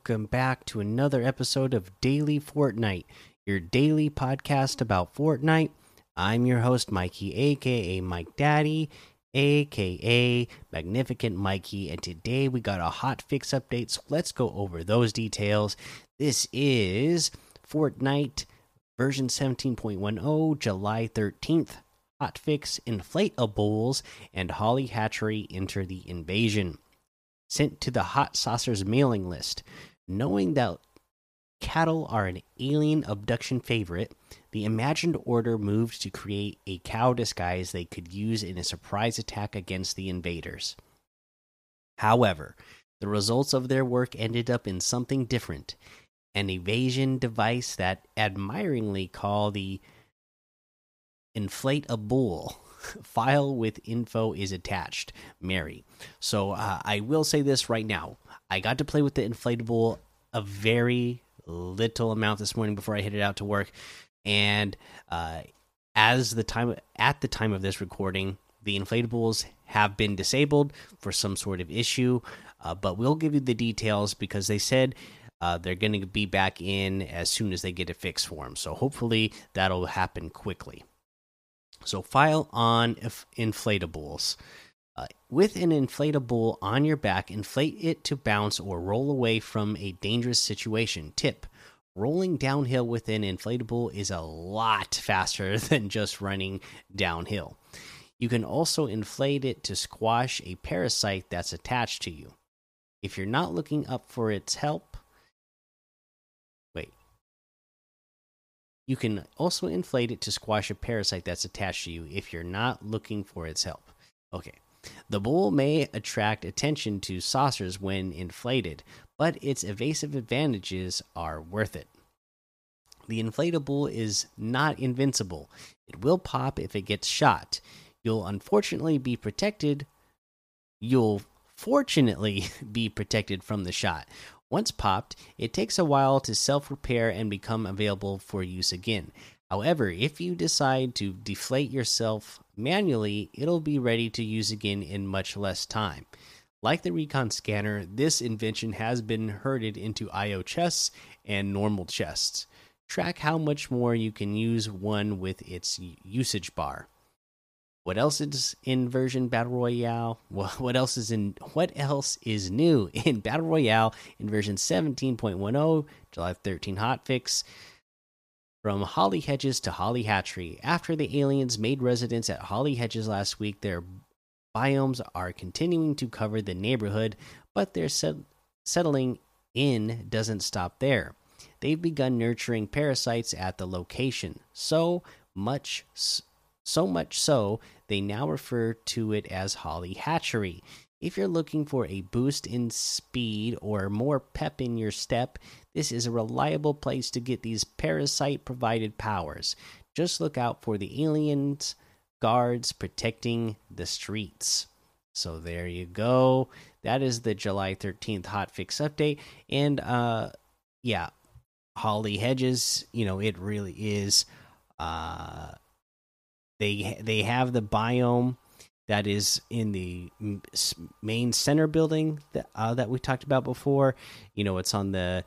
welcome back to another episode of Daily Fortnite, your daily podcast about Fortnite. I'm your host, Mikey, aka Mike Daddy, aka Magnificent Mikey, and today we got a hot fix update, so let's go over those details. This is Fortnite version 17.10, July 13th. Hot Hotfix, inflatables, and Holly Hatchery enter the invasion sent to the Hot Saucers mailing list. Knowing that cattle are an alien abduction favorite, the imagined order moved to create a cow disguise they could use in a surprise attack against the invaders. However, the results of their work ended up in something different an evasion device that admiringly call the Inflate-A-Bull file with info is attached. Mary. So uh, i will say this right now. I got to play with the inflatable a very little amount this morning before i headed out to work. And uh, as the time at the time of this recording the inflatables have been disabled for some sort of issue uh, but we'll give you the details because they said uh, they're going to be back in as soon as they get a fix for them so hopefully that'll happen quickly so, file on inflatables. Uh, with an inflatable on your back, inflate it to bounce or roll away from a dangerous situation. Tip Rolling downhill with an inflatable is a lot faster than just running downhill. You can also inflate it to squash a parasite that's attached to you. If you're not looking up for its help, You can also inflate it to squash a parasite that's attached to you if you're not looking for its help. Okay. The bowl may attract attention to saucers when inflated, but its evasive advantages are worth it. The inflatable is not invincible. It will pop if it gets shot. You'll unfortunately be protected. You'll fortunately be protected from the shot. Once popped, it takes a while to self repair and become available for use again. However, if you decide to deflate yourself manually, it'll be ready to use again in much less time. Like the recon scanner, this invention has been herded into IO chests and normal chests. Track how much more you can use one with its usage bar. What else is in version battle royale? what else is in what else is new in battle royale in version 17.10 July 13 hotfix? From Holly Hedges to Holly Hatchery. After the aliens made residence at Holly Hedges last week, their biomes are continuing to cover the neighborhood, but their set settling in doesn't stop there. They've begun nurturing parasites at the location. So much so much so, they now refer to it as Holly Hatchery. If you're looking for a boost in speed or more pep in your step, this is a reliable place to get these parasite provided powers. Just look out for the aliens guards protecting the streets. So there you go. That is the July 13th hotfix update. And uh yeah, Holly Hedges, you know, it really is uh they they have the biome that is in the main center building that uh, that we talked about before. You know, it's on the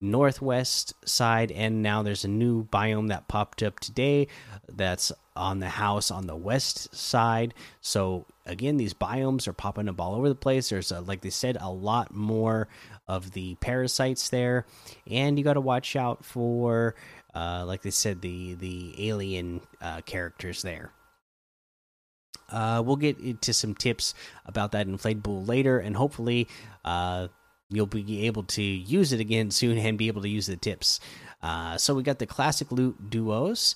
northwest side, and now there's a new biome that popped up today that's on the house on the west side. So again, these biomes are popping up all over the place. There's a, like they said, a lot more of the parasites there, and you got to watch out for uh, like they said, the the alien uh, characters there. Uh, we'll get into some tips about that inflatable later, and hopefully, uh, you'll be able to use it again soon and be able to use the tips. Uh, so we got the classic loot duos,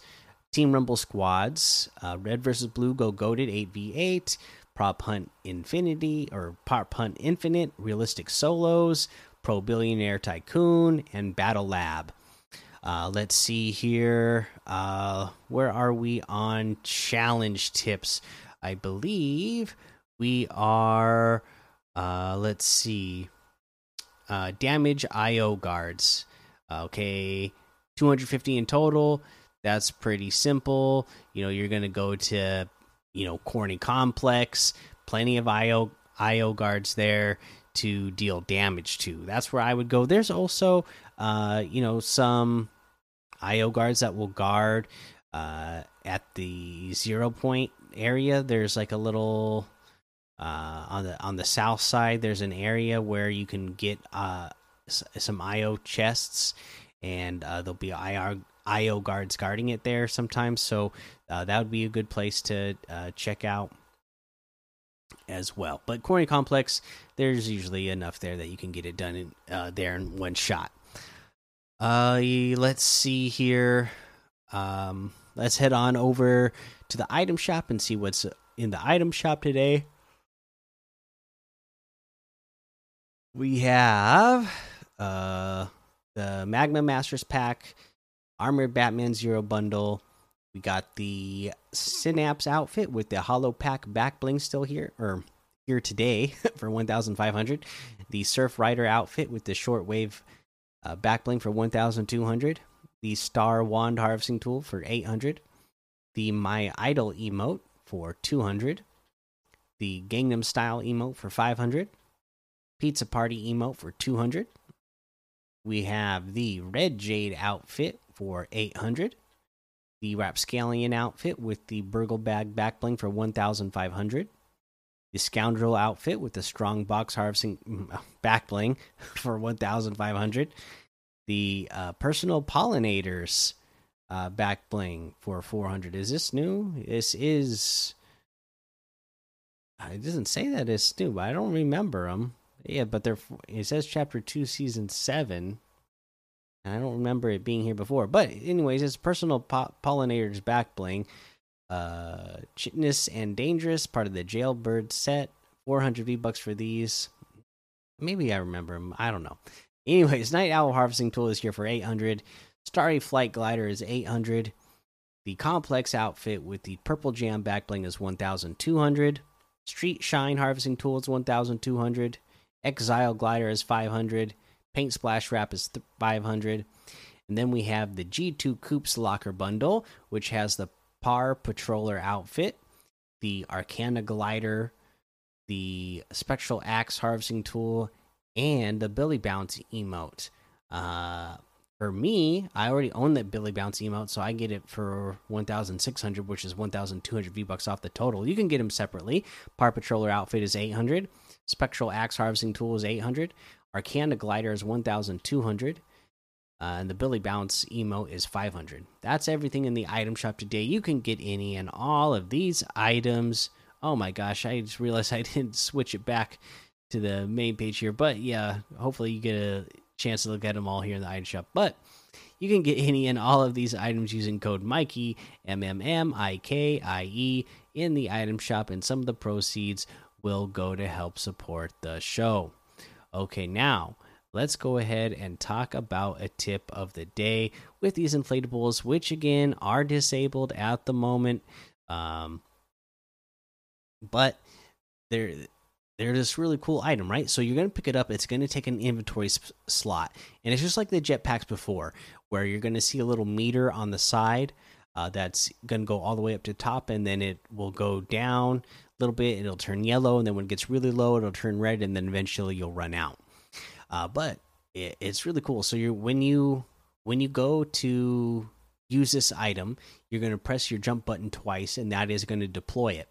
Team Rumble squads, uh, Red versus Blue go goaded eight v eight, Prop Hunt Infinity or Prop Hunt Infinite, realistic solos, Pro Billionaire Tycoon, and Battle Lab. Uh, let's see here. Uh, where are we on challenge tips? I believe we are. Uh, let's see. Uh, damage IO guards. Okay, 250 in total. That's pretty simple. You know, you're gonna go to, you know, Corny Complex. Plenty of IO IO guards there to deal damage to. That's where I would go. There's also, uh, you know, some IO guards that will guard uh, at the zero point area. There's like a little uh, on the on the south side. There's an area where you can get uh, some IO chests, and uh, there'll be IR IO guards guarding it there sometimes. So uh, that would be a good place to uh, check out as well. But Corny Complex, there's usually enough there that you can get it done in, there in one shot. Uh, let's see here. Um, let's head on over to the item shop and see what's in the item shop today. We have uh the Magma Masters pack, Armored Batman Zero bundle. We got the Synapse outfit with the Hollow Pack back bling still here or here today for 1500. The Surf Rider outfit with the shortwave uh, back bling for 1200. The Star Wand harvesting tool for 800. The My Idol emote for 200. The Gangnam Style emote for 500. Pizza Party emote for 200. We have the Red Jade outfit for 800. The Rapscallion outfit with the Burgle Bag back bling for 1500. The Scoundrel outfit with the Strong Box Harvesting mm, back bling for 1500. The uh, Personal Pollinators uh, back bling for 400. Is this new? This is. It doesn't say that it's new, but I don't remember them. Yeah, but they're. It says chapter two, season seven. and I don't remember it being here before. But anyways, it's personal po pollinators back bling. Uh, Chitness and Dangerous, part of the Jailbird set. 400 V bucks for these. Maybe I remember them. I don't know. Anyways, Night Owl Harvesting Tool is here for 800. Starry Flight Glider is 800. The Complex outfit with the Purple Jam back bling is 1200. Street Shine Harvesting Tool is 1200. Exile Glider is 500. Paint Splash Wrap is 500. And then we have the G2 Coops Locker Bundle, which has the Par Patroller outfit, the Arcana Glider, the Spectral Axe Harvesting Tool, and the Billy Bounce emote. Uh, for me, I already own that Billy Bounce emote, so I get it for 1,600, which is 1,200 V bucks off the total. You can get them separately. Par Patroller outfit is 800. Spectral Axe Harvesting Tool is 800. Arcana Glider is 1,200. Uh, and the Billy Bounce emote is 500. That's everything in the item shop today. You can get any and all of these items. Oh my gosh, I just realized I didn't switch it back to the main page here. But yeah, hopefully you get a chance to look at them all here in the item shop. But you can get any and all of these items using code Mikey M M M I K I E in the item shop, and some of the proceeds will go to help support the show. Okay, now let's go ahead and talk about a tip of the day with these inflatables, which again are disabled at the moment. Um, but they're they're this really cool item, right? So you're going to pick it up. It's going to take an inventory slot, and it's just like the jetpacks before, where you're going to see a little meter on the side uh, that's going to go all the way up to the top, and then it will go down a little bit. It'll turn yellow, and then when it gets really low, it'll turn red, and then eventually you'll run out. Uh, but it, it's really cool. So you're when you when you go to use this item, you're going to press your jump button twice, and that is going to deploy it.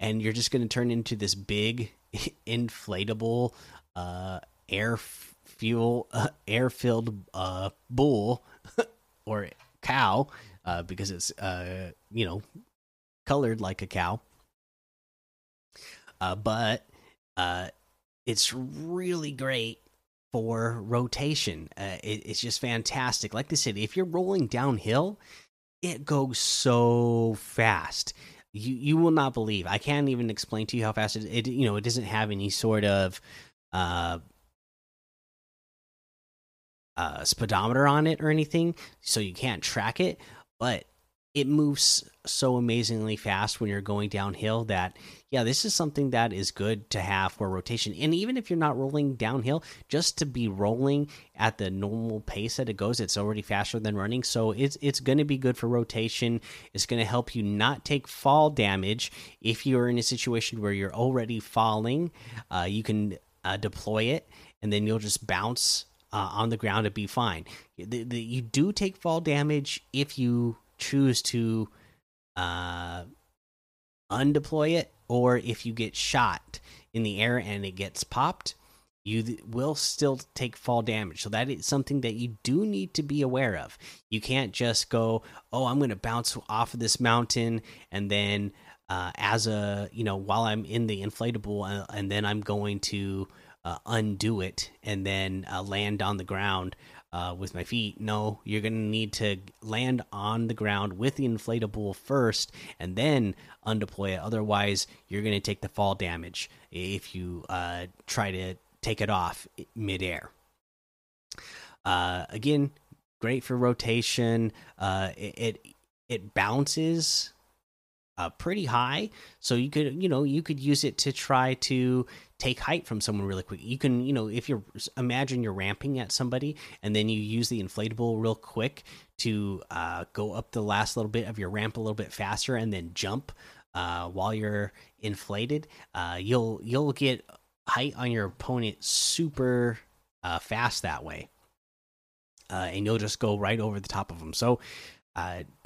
And you're just going to turn into this big inflatable uh, air fuel uh, air filled uh, bull or cow uh, because it's uh, you know colored like a cow uh, but uh, it's really great for rotation. Uh, it, it's just fantastic. Like i said if you're rolling downhill it goes so fast. You you will not believe. I can't even explain to you how fast it, it you know it doesn't have any sort of uh uh speedometer on it or anything, so you can't track it, but it moves so amazingly fast when you're going downhill that yeah this is something that is good to have for rotation. And even if you're not rolling downhill just to be rolling at the normal pace that it goes it's already faster than running. So it's it's going to be good for rotation. It's going to help you not take fall damage. If you're in a situation where you're already falling uh, you can uh, deploy it, and then you'll just bounce uh, on the ground and be fine. The, the, you do take fall damage if you choose to uh, undeploy it, or if you get shot in the air and it gets popped you will still take fall damage. So that is something that you do need to be aware of. You can't just go, "Oh, I'm going to bounce off of this mountain and then uh, as a, you know, while I'm in the inflatable uh, and then I'm going to uh, undo it and then uh, land on the ground uh, with my feet. No, you're going to need to land on the ground with the inflatable first and then undeploy it. Otherwise, you're going to take the fall damage if you uh, try to take it off midair. Uh, again, great for rotation. Uh, it, it, it bounces uh, pretty high, so you could you know you could use it to try to take height from someone really quick. You can you know if you're imagine you're ramping at somebody and then you use the inflatable real quick to uh, go up the last little bit of your ramp a little bit faster and then jump uh, while you're inflated. Uh, you'll you'll get height on your opponent super uh, fast that way, uh, and you'll just go right over the top of them. So,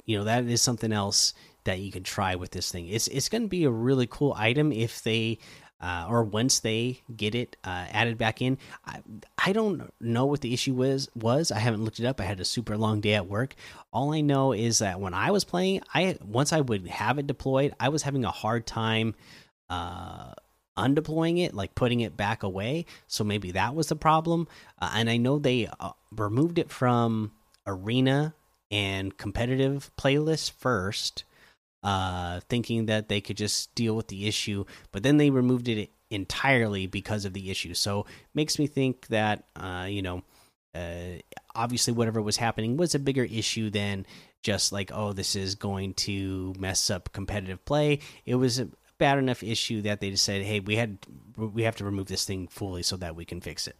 you know that is something else that you can try with this thing. It's it's going to be a really cool item if they. Uh, or once they get it uh, added back in, I, I don't know what the issue was. Was I haven't looked it up. I had a super long day at work. All I know is that when I was playing, I once I would have it deployed, I was having a hard time uh, undeploying it, like putting it back away. So maybe that was the problem. Uh, and I know they uh, removed it from arena and competitive playlists first, uh, thinking that they could just deal with the issue. But then they removed it entirely because of the issue. So makes me think that uh, you know. Uh, obviously, whatever was happening was a bigger issue than just like, oh, this is going to mess up competitive play. It was a bad enough issue that they just said, "Hey, we had we have to remove this thing fully so that we can fix it."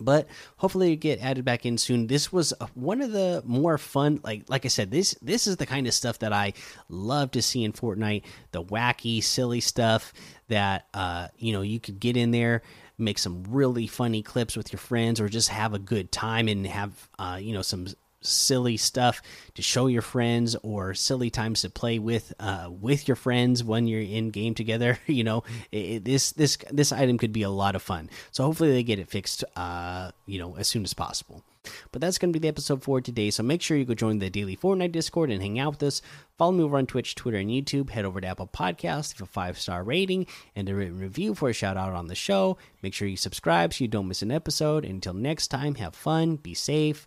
But hopefully, get added back in soon. This was one of the more fun, like like I said, this this is the kind of stuff that I love to see in Fortnite. The wacky, silly stuff that uh, you know you could get in there make some really funny clips with your friends or just have a good time and have uh, you know some silly stuff to show your friends or silly times to play with uh, with your friends when you're in game together you know? It, this this this item could be a lot of fun. So hopefully they get it fixed uh, you know as soon as possible. But that's going to be the episode for today so make sure you go join the daily fortnite discord and hang out with us. Follow me over on twitch twitter and youtube. Head over to apple podcast leave a five star rating and a written review for a shout out on the show. Make sure you subscribe so you don't miss an episode. Until next time have fun be safe